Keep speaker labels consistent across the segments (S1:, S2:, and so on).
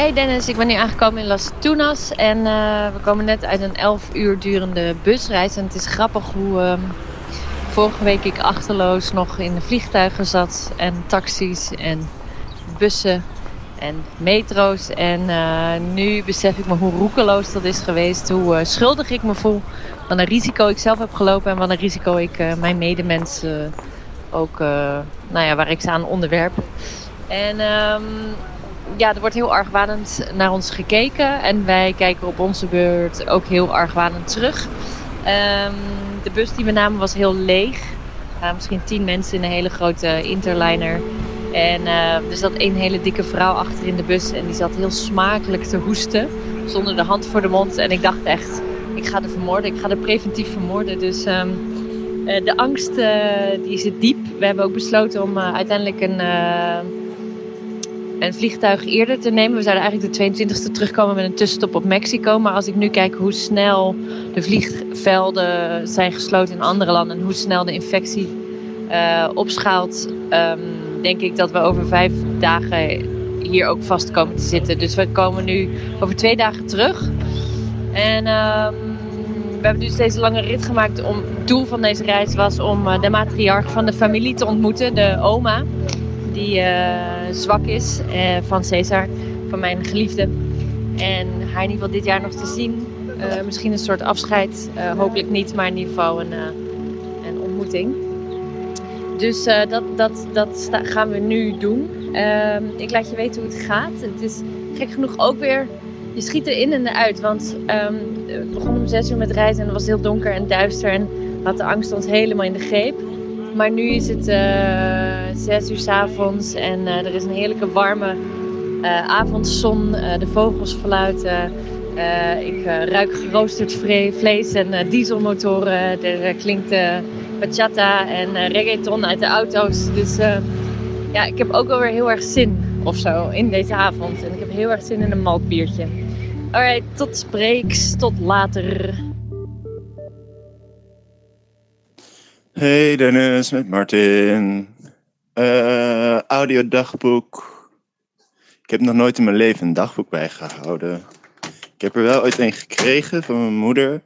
S1: Hey Dennis, ik ben nu aangekomen in Las Tunas en uh, we komen net uit een 11 uur durende busreis. En het is grappig hoe uh, vorige week ik achterloos nog in de vliegtuigen zat en taxis en bussen en metro's. En uh, nu besef ik me hoe roekeloos dat is geweest, hoe schuldig ik me voel. Wat een risico ik zelf heb gelopen en wat een risico ik mijn medemensen ook, nou ja, waar ik ze aan onderwerp. En um, ja, er wordt heel argwanend naar ons gekeken. En wij kijken op onze beurt ook heel argwanend terug. Um, de bus die we namen was heel leeg. Uh, misschien tien mensen in een hele grote interliner. En uh, er zat één hele dikke vrouw achter in de bus. En die zat heel smakelijk te hoesten. Zonder de hand voor de mond. En ik dacht echt, ik ga er vermoorden. Ik ga er preventief vermoorden. Dus um, uh, de angst die zit diep. We hebben ook besloten om uiteindelijk een een vliegtuig eerder te nemen. We zouden eigenlijk de 22e terugkomen met een tussenstop op Mexico. Maar als ik nu kijk hoe snel de vliegvelden zijn gesloten in andere landen en hoe snel de infectie uh, opschaalt, um, denk ik dat we over vijf dagen hier ook vast komen te zitten. Dus we komen nu over twee dagen terug. En um, we hebben dus deze lange rit gemaakt. Om, het doel van deze reis was om eh, de matriarch van de familie te ontmoeten, de oma die uh, zwak is uh, van Cesar, van mijn geliefde. En haar in ieder geval dit jaar nog te zien. Uh, misschien een soort afscheid, hopelijk niet, maar in ieder geval een, een ontmoeting. Dus dat, dat, dat gaan we nu doen. Ehm, ik laat je weten hoe het gaat. Het is gek genoeg ook weer je schiet erin en eruit. Want um, we begonnen om zes uur met reizen en het was heel donker en duister. En had de angst ons helemaal in de greep. Maar nu is het zes uur s avonds en uh, er is een heerlijke warme uh, avondzon. de vogels fluiten. ik ruik geroosterd vlees en dieselmotoren. Er klinkt bachata en reggaeton uit de auto's. Dus ja, ik heb ook wel weer heel erg zin of zo in deze avond. En ik heb heel erg zin in een maltbiertje. Alright, tot spreeks. Tot later.
S2: Hey Dennis, met Martin. Uh, audiodagboek. Ik heb nog nooit in mijn leven een dagboek bijgehouden. Ik heb er wel ooit een gekregen van mijn moeder.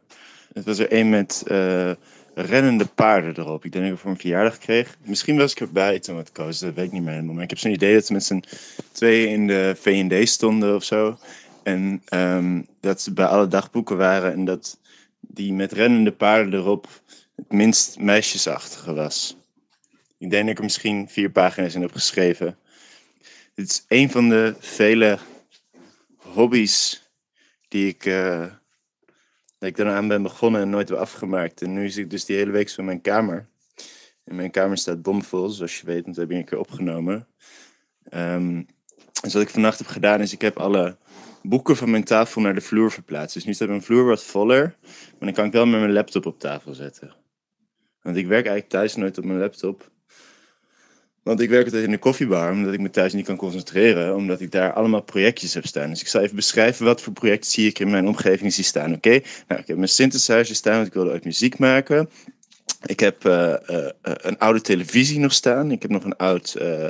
S2: Het was er een met uh, rennende paarden erop. Ik denk dat ik het voor een verjaardag kreeg. Misschien was ik erbij toen het koos, dat weet ik niet meer Maar ik heb zo'n idee dat ze met z'n tweeën in de V&D stonden of zo. En um, dat ze bij alle dagboeken waren en dat die met rennende paarden erop het minst meisjesachtige was. Ik denk dat ik er misschien vier pagina's in heb geschreven. Dit is een van de vele hobby's die ik, uh, dat ik aan ben begonnen en nooit heb afgemaakt. En nu zit ik dus die hele week zo in mijn kamer. In mijn kamer staat bomvol, zoals je weet, want dat heb ik een keer opgenomen. Um, wat ik vannacht heb gedaan is, ik heb alle boeken van mijn tafel naar de vloer verplaatst. Dus nu staat mijn vloer wat voller, maar dan kan ik wel met mijn laptop op tafel zetten. Want ik werk eigenlijk thuis nooit op mijn laptop. Want ik werk altijd in de koffiebar, omdat ik me thuis niet kan concentreren, omdat ik daar allemaal projectjes heb staan. Dus ik zal even beschrijven wat voor projecten zie ik in mijn omgeving zie staan, oké? Nou, ik heb mijn synthesizer staan, want ik wilde ook muziek maken. Ik heb uh, uh, een oude televisie nog staan. Ik heb nog een oud uh,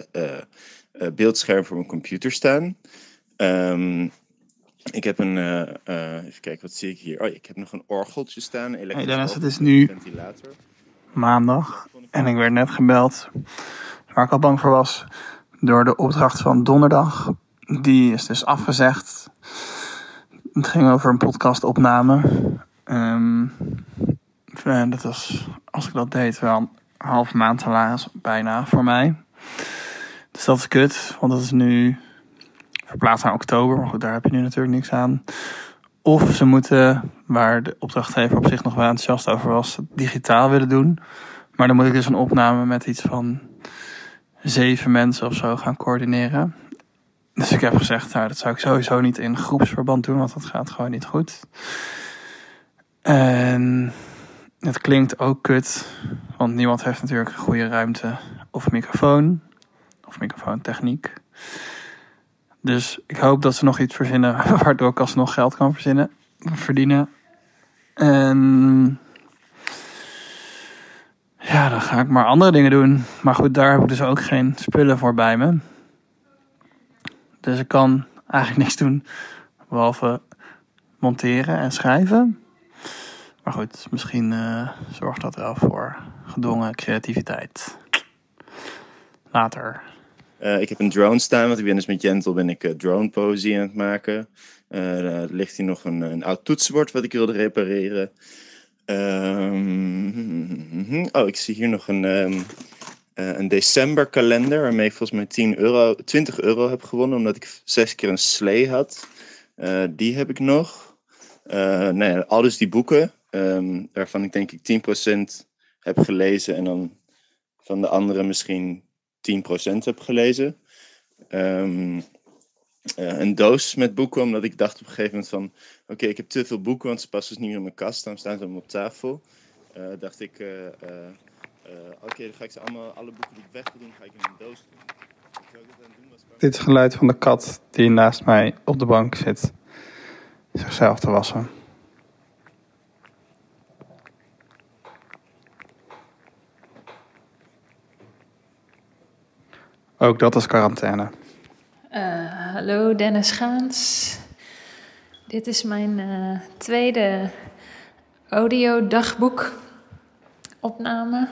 S2: beeldscherm voor mijn computer staan. Um, ik heb een, even kijken, wat zie ik hier? Oh, ik heb nog een orgeltje staan.
S3: Hey Dennis, het is nu maandag. En ik werd net gebeld, waar ik al bang voor was, door de opdracht van donderdag. Die is dus afgezegd. Het ging over een podcastopname. Um, dat was, als ik dat deed, wel een half maand helaas, bijna voor mij. Dus dat is kut, want dat is nu verplaatst naar oktober. Maar goed, daar heb je nu natuurlijk niks aan. Of ze moeten, waar de opdrachtgever op zich nog wel enthousiast over was, digitaal willen doen. Maar dan moet ik dus een opname met iets van zeven mensen of zo gaan coördineren. Dus ik heb gezegd, nou, dat zou ik sowieso niet in groepsverband doen, want dat gaat gewoon niet goed. En het klinkt ook kut, want niemand heeft natuurlijk een goede ruimte of microfoon of microfoontechniek. Dus ik hoop dat ze nog iets verzinnen waardoor ik alsnog geld kan verzinnen, verdienen. En ja, dan ga ik maar andere dingen doen. Maar goed, daar heb ik dus ook geen spullen voor bij me. Dus ik kan
S4: eigenlijk niks doen behalve monteren en schrijven. Maar goed, misschien uh, zorgt dat wel voor gedwongen creativiteit. Later.
S2: Uh, ik heb een drone staan, want ik ben dus met Jentel ben ik uh, drone poëzie aan het maken. er ligt hier nog een, een oud toetsenbord wat ik wilde repareren. Um, oh, ik zie hier nog een, um, een decemberkalender waarmee ik volgens mij 10 euro, 20 euro heb gewonnen omdat ik zes keer een slee had. Uh, die heb ik nog. Uh, nee, al dus die boeken, um, waarvan ik denk ik 10% heb gelezen en dan van de andere misschien 10% heb gelezen. Uh, een doos met boeken, omdat ik dacht op een gegeven moment van... Oké, ik heb te veel boeken, want ze passen dus niet in mijn kast. Dan staan ze allemaal op tafel. Uh, dacht ik, uh, oké, dan ga ik ze allemaal, alle boeken die ik weg wil doen, ga ik in een doos doen.
S4: Dit is het geluid van de kat die naast mij op de bank zit. Zichzelf te wassen. Ook dat is quarantaine.
S5: Uh, hallo Dennis Gaans. Dit is mijn uh, tweede audiodagboek opname.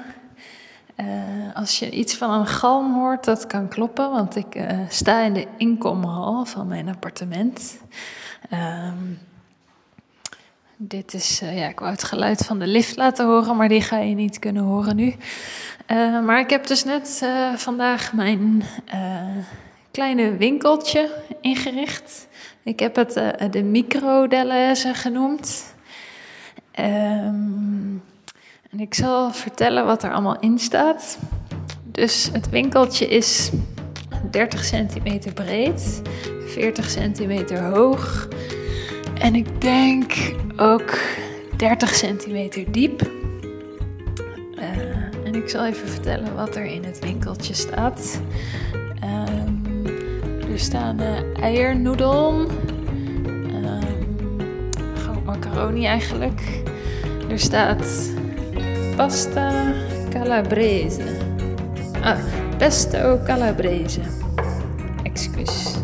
S5: Uh, als je iets van een galm hoort, dat kan kloppen, want ik sta in de inkomhal van mijn appartement. Um, dit is, ja, ik wou het geluid van de lift laten horen, maar die ga je niet kunnen horen nu. maar ik heb dus net vandaag mijn kleine winkeltje ingericht. Ik heb het uh, de microdelaise genoemd. Um, en ik zal vertellen wat er allemaal in staat. Dus het winkeltje is 30 centimeter breed, 40 centimeter hoog en ik denk ook 30 centimeter diep. Uh, en ik zal even vertellen wat er in het winkeltje staat. Er staan eiernoedel, gewoon macaroni eigenlijk. Er staat pasta calabrese. Ah, pesto calabrese. Excuus.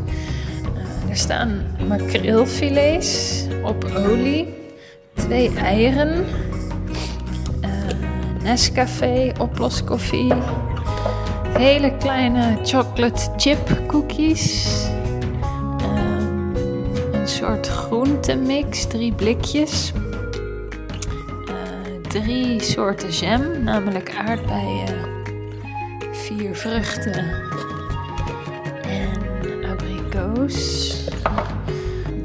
S5: Uh, er staan makreelfilets op olie, twee eieren, uh, Nescafé oploskoffie hele kleine chocolate chip cookies. Um, een soort groentemix, drie blikjes. Uh, drie soorten jam, namelijk aardbeien, vier vruchten en abrikoos.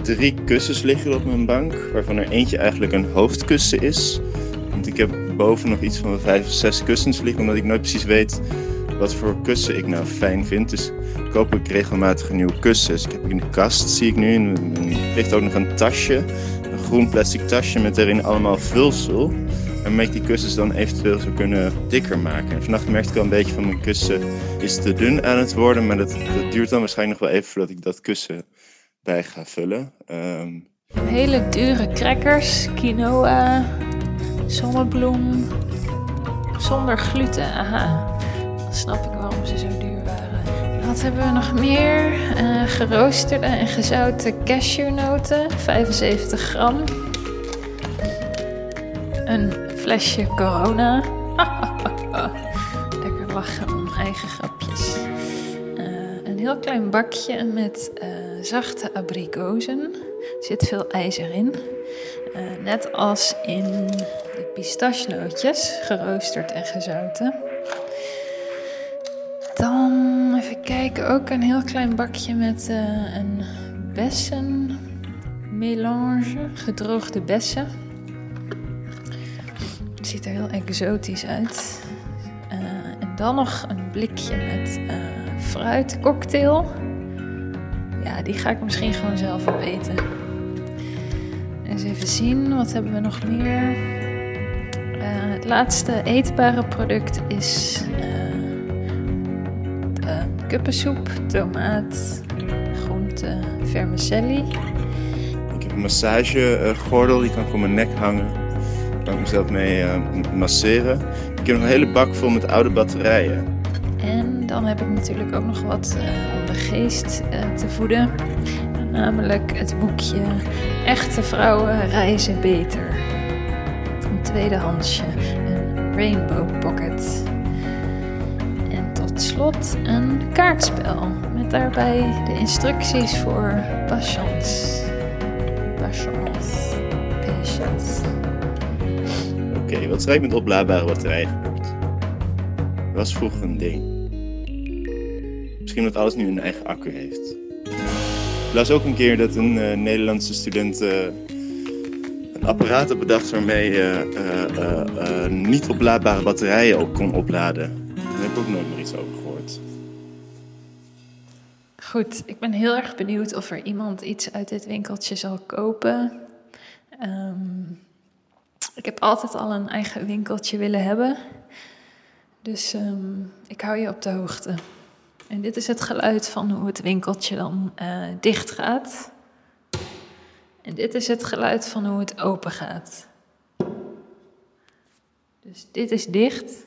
S2: Drie kussens liggen op mijn bank, waarvan er eentje eigenlijk een hoofdkussen is. Want ik heb boven nog iets van vijf of zes kussens liggen, omdat ik nooit precies weet wat voor kussen ik nou fijn vind. Dus koop ik regelmatig nieuwe kussen. Dus ik heb in de kast, zie ik nu, er ligt ook nog een tasje. Een groen plastic tasje met erin allemaal vulsel. Waarmee ik die kussens dan eventueel zou kunnen dikker maken. En vannacht merkte ik al een beetje van mijn kussen is te dun aan het worden. Maar dat, duurt dan waarschijnlijk nog wel even voordat ik dat kussen bij ga vullen. Um...
S5: Hele dure crackers, quinoa, zonnebloem, zonder gluten. Aha snap ik waarom ze zo duur waren. Wat hebben we nog meer? Uh, geroosterde en gezouten cashewnoten, 75 gram. Een flesje corona. Lekker lachen om eigen grapjes. Uh, een heel klein bakje met uh, zachte abrikozen. Er zit veel ijzer in. net als in de pistachenootjes, geroosterd en gezouten. Kijken, ook een heel klein bakje met uh, een bessenmelange, gedroogde bessen. Het ziet er heel exotisch uit. Uh, en dan nog een blikje met uh, fruitcocktail. Ja, die ga ik misschien gewoon zelf opeten. Eens even zien, wat hebben we nog meer? het laatste eetbare product is kuppensoep, tomaat, groente, vermicelli.
S2: Ik heb een massagegordel, die kan ik om mijn nek hangen. Daar kan ik mezelf mee uh, masseren. Ik heb een hele bak vol met oude batterijen.
S5: En dan heb ik natuurlijk ook nog wat uh, om de geest te voeden. Namelijk het boekje Echte vrouwen reizen beter. Van tweedehandsje, een Rainbow Pocket. Slot een kaartspel met daarbij de instructies voor patience. Patience. Patience.
S2: Oké, wat schrijf met oplaadbare batterij gebeurt? Was vroeger een ding. Misschien dat alles nu een eigen accu heeft. Ik las ook een keer dat een eh, Nederlandse student eh, een apparaat had bedacht waarmee je eh, niet oplaadbare batterijen ook kon opladen. Daar heb ik ook nooit meer iets over.
S5: Goed, ik ben heel erg benieuwd of er iemand iets uit dit winkeltje zal kopen. Ehm, ik heb altijd al een eigen winkeltje willen hebben. Dus ehm, ik hou je op de hoogte. En dit is het geluid van hoe het winkeltje dan uh, dicht gaat. En dit is het geluid van hoe het open gaat. Dus dit is dicht.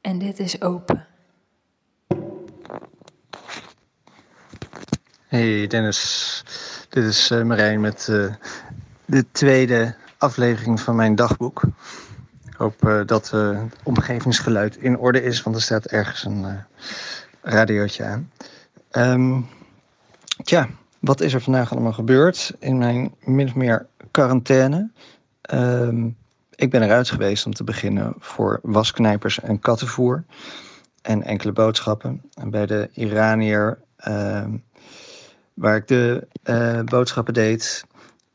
S5: En dit is open.
S4: Hey Dennis, dit is uh, Marijn met uh, de tweede aflevering van mijn dagboek hoop uh, dat het omgevingsgeluid in orde is, want er staat ergens een radiootje aan. Um, tja, wat is er vandaag allemaal gebeurd in mijn min of meer quarantaine? Um, ik ben eruit geweest om te beginnen voor wasknijpers en kattenvoer. En enkele boodschappen. En bij de Iranier, ehm, waar ik de boodschappen deed,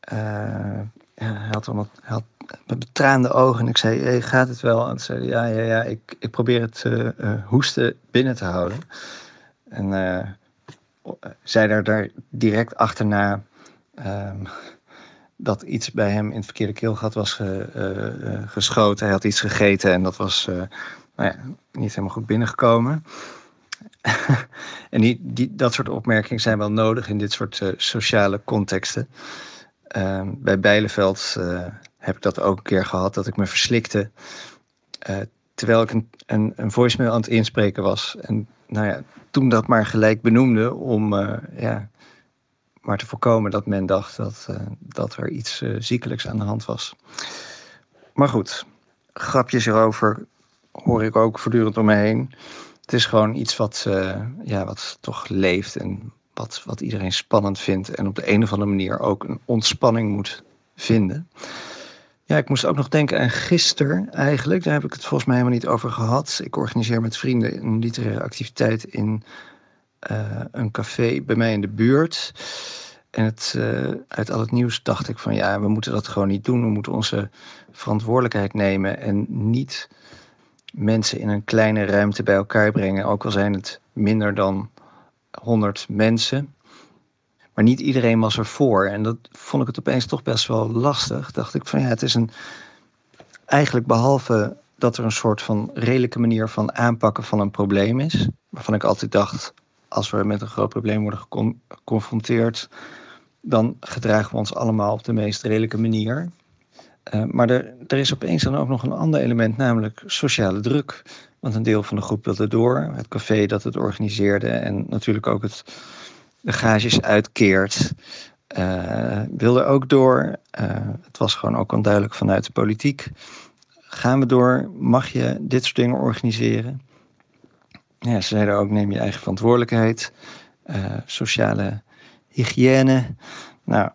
S4: ja, hij had, allemaal, had met betraande ogen. En ik zei, hey, gaat het wel? En zei ja, ja, ja, ik, ik probeer het uh, hoesten binnen te houden. En zei daar, daar direct achterna um, dat iets bij hem in het verkeerde keelgat was ge, geschoten. Hij had iets gegeten en dat was nou ja, niet helemaal goed binnengekomen. en die, die, dat soort opmerkingen zijn wel nodig in dit soort sociale contexten. Ehm, bij Bijleveld uh, heb ik dat ook een keer gehad, dat ik me verslikte. Uh, terwijl ik een, een, een, voicemail aan het inspreken was. En nou ja, toen dat maar gelijk benoemde om ja, maar te voorkomen dat men dacht dat, dat er iets ziekelijks aan de hand was. Maar goed, grapjes erover hoor ik ook voortdurend om me heen. Het is gewoon iets wat, ja, wat toch leeft en wat, wat iedereen spannend vindt en op de een of andere manier ook een ontspanning moet vinden. Ja, ik moest ook nog denken aan gisteren eigenlijk. Daar heb ik het volgens mij helemaal niet over gehad. Ik organiseer met vrienden een literaire activiteit in uh, een café bij mij in de buurt. En het, uh, uit al het nieuws dacht ik van ja, we moeten dat gewoon niet doen. We moeten onze verantwoordelijkheid nemen en niet mensen in een kleine ruimte bij elkaar brengen. Ook al zijn het minder dan 100 mensen. Maar niet iedereen was ervoor. En dat vond ik het opeens toch best wel lastig. Dacht ik van ja, het is een. Eigenlijk behalve dat er een soort van redelijke manier van aanpakken van een probleem is. Waarvan ik altijd dacht, als we met een groot probleem worden geconfronteerd, dan gedragen we ons allemaal op de meest redelijke manier. Uh, maar er, er is opeens dan ook nog een ander element, namelijk sociale druk. Want een deel van de groep wilde door. Het café dat het organiseerde en natuurlijk ook het, de gages uitkeert, uh, wilde ook door. Uh, het was gewoon ook onduidelijk vanuit de politiek. Gaan we door? Mag je dit soort dingen organiseren? Ja, ze zeiden ook: neem je eigen verantwoordelijkheid. Sociale hygiëne. Nou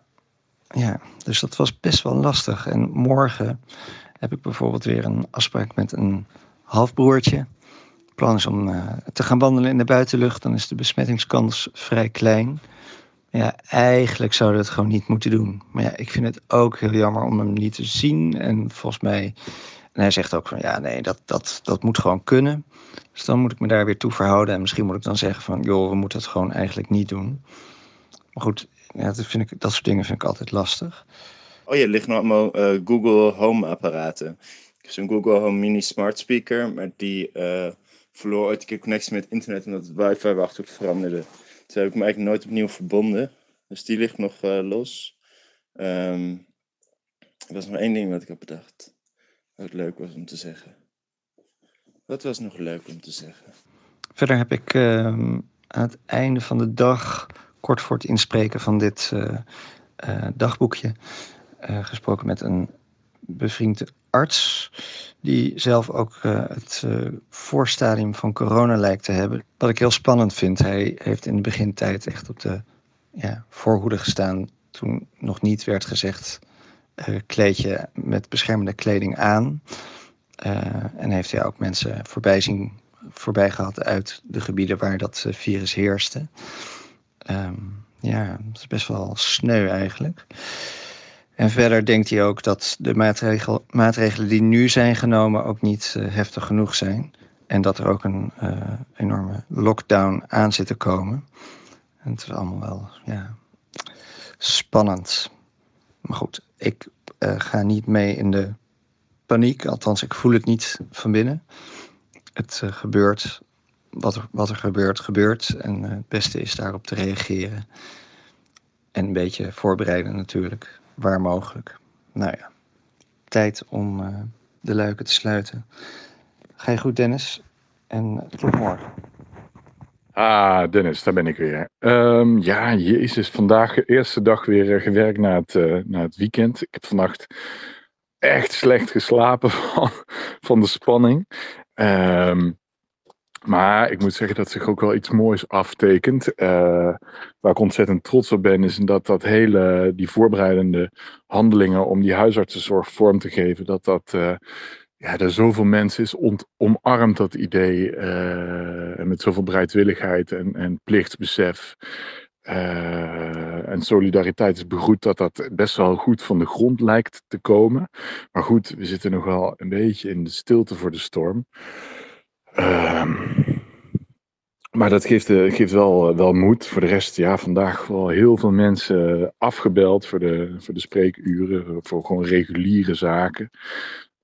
S4: ja, dus dat was best wel lastig. En morgen heb ik bijvoorbeeld weer een afspraak met een halfbroertje. Het plan is om uh, te gaan wandelen in de buitenlucht. Dan is de besmettingskans vrij klein. Ja, eigenlijk zouden we het gewoon niet moeten doen. Maar ja, ik vind het ook heel jammer om hem niet te zien. En volgens mij. En hij zegt ook van ja, nee, dat, dat, dat moet gewoon kunnen. Dus dan moet ik me daar weer toe verhouden. En misschien moet ik dan zeggen van joh, we moeten het gewoon eigenlijk niet doen. Maar goed, ja, dat, vind ik, dat soort dingen vind ik altijd lastig.
S2: Oh ja, er liggen nog allemaal uh, Google Home apparaten zo'n Google Home Mini Smart Speaker, maar die uh, verloor ooit een keer connectie met internet omdat het wifi wachtwoord veranderde. Toen heb ik me eigenlijk nooit opnieuw verbonden. Dus die ligt nog uh, los. Um, er was nog één ding wat ik heb bedacht. Wat leuk was om te zeggen. Wat was nog leuk om te zeggen?
S4: Verder heb ik uh, aan het einde van de dag kort voor het inspreken van dit dagboekje gesproken met een bevriend arts, die zelf ook het voorstadium van corona lijkt te hebben. Wat ik heel spannend vind. Hij heeft in de begintijd echt op de ja, voorhoede gestaan toen nog niet werd gezegd kleed je met beschermende kleding aan. En heeft hij ook mensen voorbij, zien, voorbij gehad uit de gebieden waar dat eh, virus heerste. Um, ja, dat is best wel sneu eigenlijk. En verder denkt hij ook dat de maatregel, maatregelen die nu zijn genomen ook niet uh, heftig genoeg zijn. En dat er ook een uh, enorme lockdown aan zit te komen. En het is allemaal wel ja, spannend. Maar goed, ik uh, ga niet mee in de paniek. Althans, ik voel het niet van binnen. Het gebeurt. Wat er, wat er gebeurt, gebeurt. En uh, het beste is daarop te reageren. En een beetje voorbereiden natuurlijk, waar mogelijk. Nou ja, tijd om de luiken te sluiten. Ga je goed, Dennis? En tot morgen.
S6: Ah, Dennis, daar ben ik weer. Um, ja, jezus, vandaag de eerste dag weer uh, gewerkt na het, na het weekend. Ik heb vannacht echt slecht geslapen van, van de spanning. Um, maar ik moet zeggen dat zich ook wel iets moois aftekent. Uh, waar ik ontzettont trots op ben, is dat dat hele, die voorbereidende handelingen om die huisartsenzorg vorm te geven, dat dat ja, er zoveel mensen is ont, omarmd dat idee. En met zoveel bereidwilligheid en, en plichtsbesef. Uh, en solidariteit is begroet dat dat best wel goed van de grond lijkt te komen. Maar goed, we zitten nog wel een beetje in de stilte voor de storm. Uh, maar dat geeft, geeft wel, wel moed. Voor de rest, ja, vandaag wel heel veel mensen afgebeld voor de, voor de spreekuren. Voor gewoon reguliere zaken.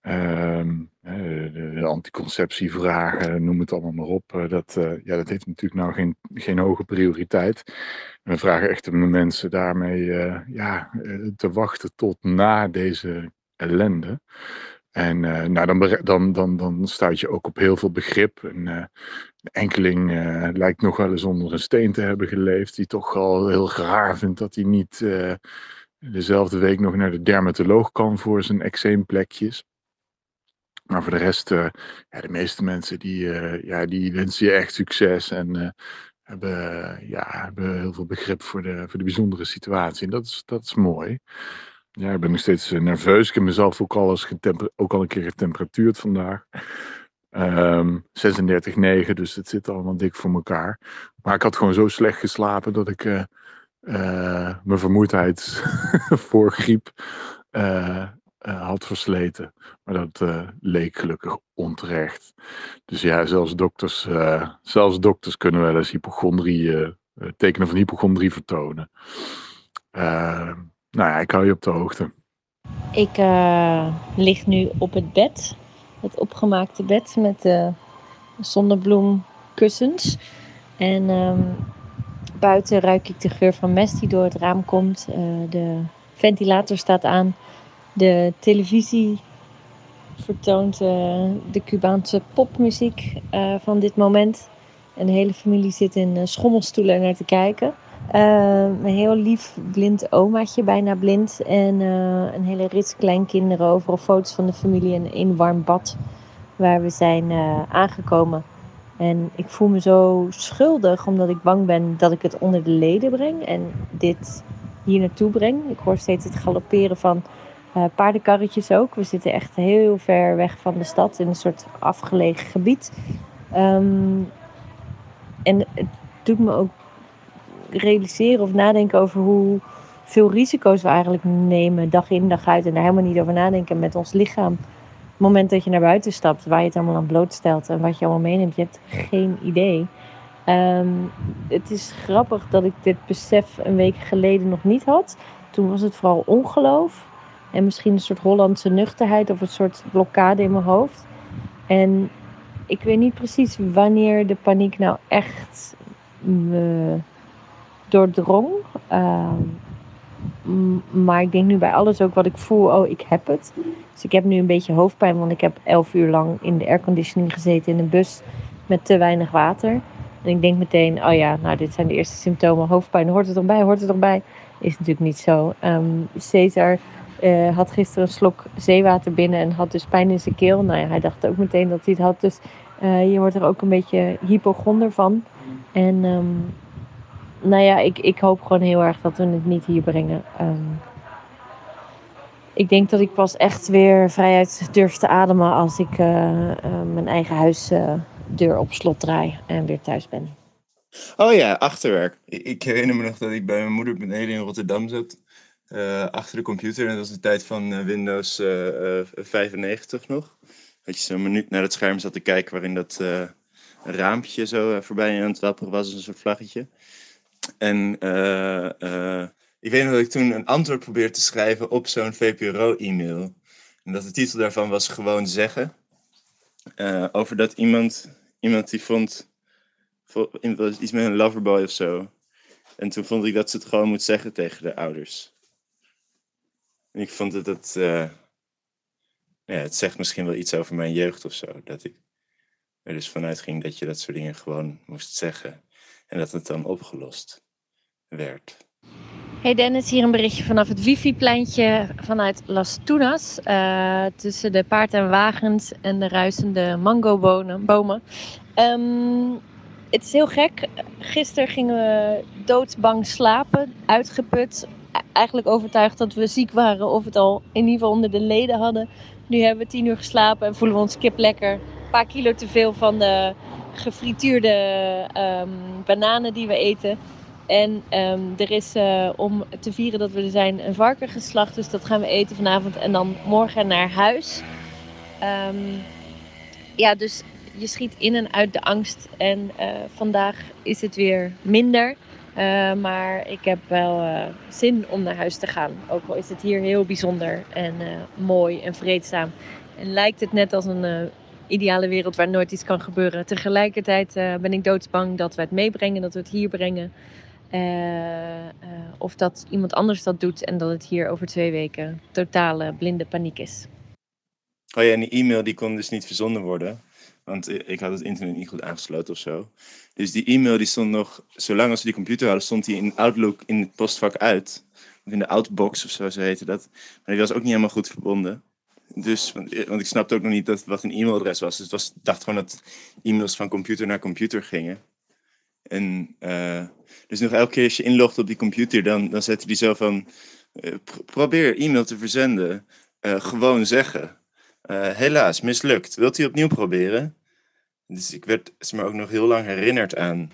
S6: Um, de, anticonceptievragen, noem het allemaal maar op. Eh, dat, ja, dat heeft natuurlijk nou geen, geen hoge prioriteit. We vragen echt de mensen daarmee ja, te wachten tot na deze ellende. En nou, dan, dan, dan, dan stuit je ook op heel veel begrip. En, de enkeling lijkt nog wel eens onder een steen te hebben geleefd, die toch al heel raar vindt dat hij niet dezelfde week nog naar de dermatoloog kan voor zijn eczeemplekjes. Maar voor de rest, ja, de meeste mensen die, ja, die wensen je echt succes en hebben, ja, hebben heel veel begrip voor de, voor de bijzondere situatie. En dat is, dat is mooi. Ja, ik ben nog steeds nerveus. Ik heb mezelf ook al, eens ook al een keer getemperatuurd vandaag. Um, ehm, 36,9, dus het zit allemaal dik voor elkaar. Maar ik had gewoon zo slecht geslapen dat ik mijn vermoeidheid voor griep had versleten. Maar dat leek gelukkig onterecht. Dus ja, zelfs dokters, zelfs dokters kunnen wel eens hypochondrie, tekenen van hypochondrie vertonen. Nou ja, ik hou je op de hoogte.
S1: Ik lig nu op het bed. Het opgemaakte bed met de zonnebloemkussens. En um, buiten ruik ik de geur van mest die door het raam komt. de ventilator staat aan. De televisie vertoont uh, de Cubaanse popmuziek van dit moment. En de hele familie zit in schommelstoelen naar te kijken. Een heel lief blind omaatje, bijna blind. En een hele rits kleinkinderen, overal foto's van de familie en een warm bad waar we zijn aangekomen. En ik voel me zo schuldig omdat ik bang ben dat ik het onder de leden breng en dit hier naartoe breng. Ik hoor steeds het galopperen van uh, paardenkarretjes ook. We zitten echt heel ver weg van de stad in een soort afgelegen gebied. Um, en het doet me ook realiseren of nadenken over hoe veel risico's we eigenlijk nemen, dag in dag uit. En daar helemaal niet over nadenken met ons lichaam. Het moment dat je naar buiten stapt, waar je het allemaal aan blootstelt en wat je allemaal meeneemt, je hebt geen idee. Um, het is grappig dat ik dit besef een week geleden nog niet had. Toen was het vooral ongeloof. En misschien een soort Hollandse nuchterheid of een soort blokkade in mijn hoofd. En ik weet niet precies wanneer de paniek nou echt me doordrong. Uh, maar ik denk nu bij alles ook wat ik voel, oh ik heb het. Dus ik heb nu een beetje hoofdpijn, want ik heb elf uur lang in de airconditioning gezeten in een bus met te weinig water. En ik denk meteen, oh ja, nou dit zijn de eerste symptomen. Hoofdpijn, hoort het erbij, hoort het erbij? Is natuurlijk niet zo. Um, Cesar uh, had gisteren een slok zeewater binnen en had dus pijn in zijn keel. Nou ja, hij dacht ook meteen dat hij het had. Dus uh, je wordt er ook een beetje hypochonder van. En um, nou ja, ik, ik hoop gewoon heel erg dat we het niet hier brengen. Um, ik denk dat ik pas echt weer vrijheid durf te ademen als ik uh, mijn eigen huisdeur op slot draai en weer thuis ben.
S2: Oh ja, achterwerk. Ik herinner me nog dat ik bij mijn moeder beneden in Rotterdam zat. Uh, achter de computer. En dat was de tijd van uh, Windows uh, 95 nog. Dat je zo'n minuut naar het scherm zat te kijken waarin dat raampje zo voorbij aan het wapperen was, een soort vlaggetje. En ik weet nog dat ik toen een antwoord probeerde te schrijven op zo'n VPRO-e-mail. En dat de titel daarvan was gewoon zeggen. over dat iemand, iemand die vond, iets met een loverboy of zo. En toen vond ik dat ze het gewoon moet zeggen tegen de ouders. En ik vond dat uh, ja, het zegt misschien wel iets over mijn jeugd of zo. Dat ik er dus vanuit ging dat je dat soort dingen gewoon moest zeggen. En dat het dan opgelost werd.
S1: Hey Dennis, hier een berichtje vanaf het wifi-pleintje vanuit Las Tunas. Uh, tussen de paard en wagens en de ruisende mangobomen. Um, het is heel gek. Gisteren gingen we doodsbang slapen, uitgeput eigenlijk overtuigd dat we ziek waren of het al in ieder geval onder de leden hadden. Nu hebben we tien uur geslapen en voelen we ons kip lekker. Paar kilo te veel van de gefrituurde um, bananen die we eten. En um, er is uh, om te vieren dat we er zijn een varken geslacht. Dus dat gaan we eten vanavond. En dan morgen naar huis. Um, ja, dus je schiet in en uit de angst. En uh, vandaag is het weer minder. Uh, maar ik heb wel zin om naar huis te gaan. Ook al is het hier heel bijzonder en mooi en vreedzaam. En lijkt het net als een ideale wereld waar nooit iets kan gebeuren. Tegelijkertijd ben ik doodsbang dat we het meebrengen, dat we het hier brengen. of dat iemand anders dat doet en dat het hier over twee weken totale blinde paniek is.
S2: Oh ja, en die e-mail die kon dus niet verzonden worden. Want ik had het internet niet goed aangesloten of zo. Dus die e-mail die stond nog, zolang als we die computer hadden, stond die in Outlook in het postvak uit. Of in de outbox of zo, zo heette dat. Maar die was ook niet helemaal goed verbonden. Dus, want, want ik snapte ook nog niet dat, wat een e-mailadres was. Dus dacht gewoon dat e-mails van computer naar computer gingen. En uh, dus nog elke keer als je inlogt op die computer, dan, dan zette die zo van... Uh, probeer e-mail te verzenden. Gewoon zeggen. helaas, mislukt. Wilt u opnieuw proberen? Dus ik werd ze ook nog heel lang herinnerd aan,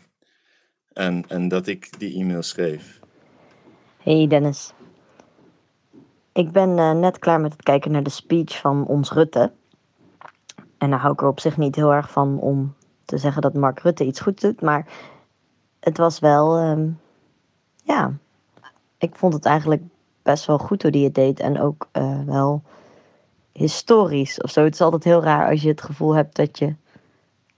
S2: aan, aan dat ik die e-mail schreef.
S7: Hey Dennis. Ik ben uh, net klaar met het kijken naar de speech van ons Rutte. En daar hou ik er op zich niet heel erg van om te zeggen dat Mark Rutte iets goed doet. Maar het was wel, um, ja, ik vond het eigenlijk best wel goed hoe hij het deed. En ook uh, wel historisch of zo. Het is altijd heel raar als je het gevoel hebt dat je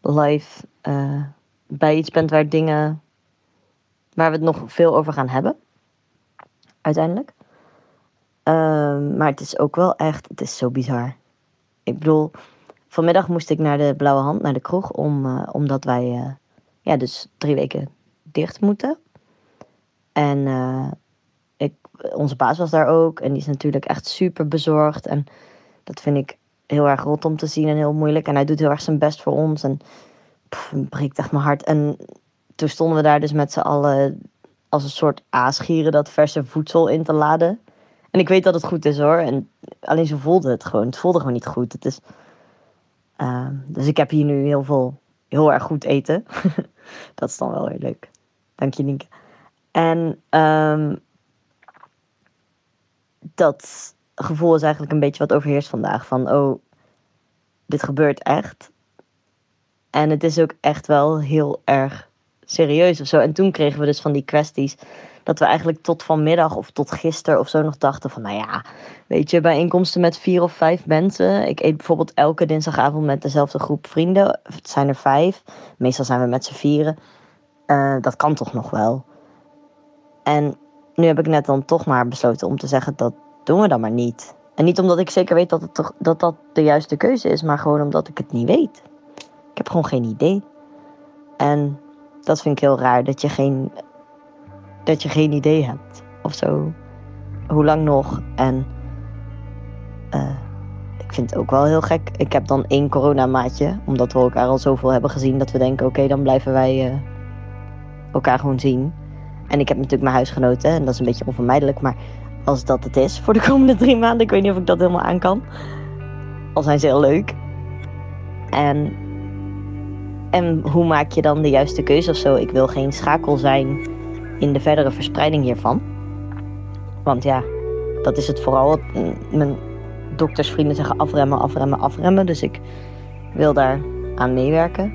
S7: live uh, bij iets bent waar dingen. waar we het nog veel over gaan hebben. Uiteindelijk. Uh, maar het is ook wel echt. Het is zo bizar. Ik bedoel. Vanmiddag moest ik naar de Blauwe Hand, naar de kroeg. Om, uh, omdat wij. Uh, ja, dus drie weken dicht moeten. En ik, onze baas was daar ook. En die is natuurlijk echt super bezorgd. En dat vind ik heel erg rot om te zien en heel moeilijk. En hij doet heel erg zijn best voor ons. En pff, breekt echt mijn hart. En toen stonden we daar dus met z'n allen als een soort aasgieren dat verse voedsel in te laden. En ik weet dat het goed is hoor. En alleen zo voelde het gewoon. Het voelde gewoon niet goed. Het is, uh, dus ik heb hier nu heel veel, heel erg goed eten. dat is dan wel weer leuk. Dank je, Nienke. En um, dat gevoel is eigenlijk een beetje wat overheerst vandaag. Van, oh, dit gebeurt echt. En het is ook echt wel heel erg serieus of zo. En toen kregen we dus van die kwesties dat we eigenlijk tot vanmiddag of tot gisteren of zo nog dachten van, nou ja, weet je, bijeenkomsten met vier of vijf mensen. Ik eet bijvoorbeeld elke dinsdagavond met dezelfde groep vrienden. Het zijn er vijf. Meestal zijn we met z'n vieren. Uh, dat kan toch nog wel. En nu heb ik net dan toch maar besloten om te zeggen dat doen we dan maar niet. En niet omdat ik zeker weet dat, het toch, dat dat de juiste keuze is, maar gewoon omdat ik het niet weet. Ik heb gewoon geen idee. En dat vind ik heel raar. Dat je geen, dat je geen idee hebt of zo. Hoe lang nog? En uh, ik vind het ook wel heel gek. Ik heb dan één coronamaatje, omdat we elkaar al zoveel hebben gezien dat we denken: oké, dan blijven wij uh, elkaar gewoon zien. En ik heb natuurlijk mijn huisgenoten en dat is een beetje onvermijdelijk. Maar als dat het is voor de komende drie maanden, ik weet niet of ik dat helemaal aan kan. Al zijn ze heel leuk. En, en hoe maak je dan de juiste keuze of zo? Ik wil geen schakel zijn in de verdere verspreiding hiervan. Want ja, dat is het vooral. Mijn doktersvrienden zeggen afremmen, afremmen, afremmen. Dus ik wil daar aan meewerken.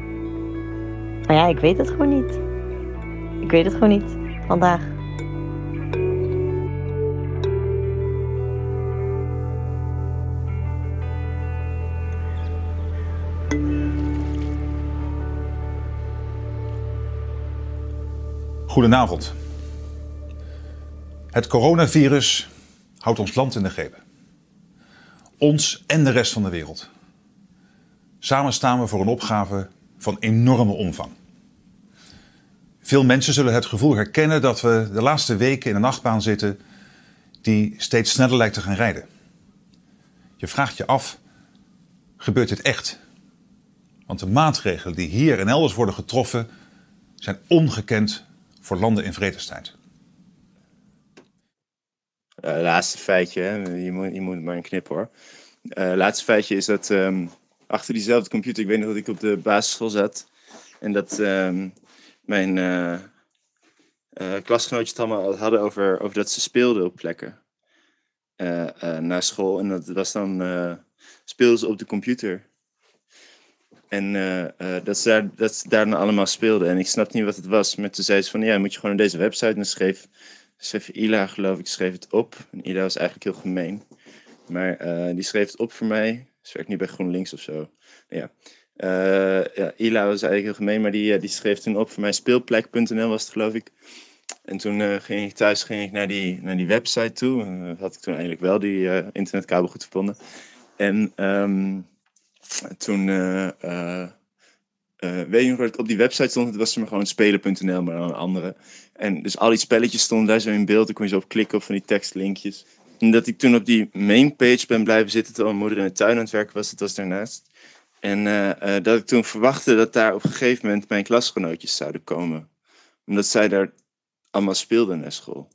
S7: Maar ja, ik weet het gewoon niet. Ik weet het gewoon niet vandaag.
S8: Goedenavond. Het coronavirus houdt ons land in de greep. Ons en de rest van de wereld. Samen staan we voor een opgave van enorme omvang. Veel mensen zullen het gevoel herkennen dat we de laatste weken in een nachtbaan zitten die steeds sneller lijkt te gaan rijden. Je vraagt je af, gebeurt dit echt? Want de maatregelen die hier en elders worden getroffen zijn ongekend voor landen in vredestijd.
S2: Uh, laatste feitje? Je, moet, je moet maar een knip hoor. Uh, laatste feitje is dat um, achter diezelfde computer, ik weet nog dat ik op de basisschool zat. En dat um, mijn uh, klasgenootjes het allemaal hadden over, over dat ze speelden op plekken. na school. En dat was dan speelden ze op de computer. En uh, dat, ze daar, dat ze daar dan allemaal speelden. En ik snapte niet wat het was. Maar toen zei ze van, ja, moet je gewoon naar deze website. En schreef, schreef Ila, geloof ik, schreef het op. En Ila was eigenlijk heel gemeen. Maar uh, die schreef het op voor mij. Ze werkt nu bij GroenLinks of zo. Ja. Ja, Ila was eigenlijk heel gemeen, maar die, die schreef toen op voor mij. Speelplek.nl was het, geloof ik. En toen ging ik thuis ging ik naar, die, naar die website toe. Had ik toen eigenlijk wel die internetkabel goed verbonden. En... Um, toen, uh, uh, uh, weet je nog ik op die website stond? Het was maar gewoon spelen.nl, maar dan een andere. En dus al die spelletjes stonden daar zo in beeld. Dan kon je zo op klikken op van die tekstlinkjes. En dat ik toen op die mainpage ben blijven zitten terwijl mijn moeder in de tuin aan het werken was. Dat was daarnaast. En dat ik toen verwachtte dat daar op een gegeven moment mijn klasgenootjes zouden komen. Omdat zij daar allemaal speelden naar school.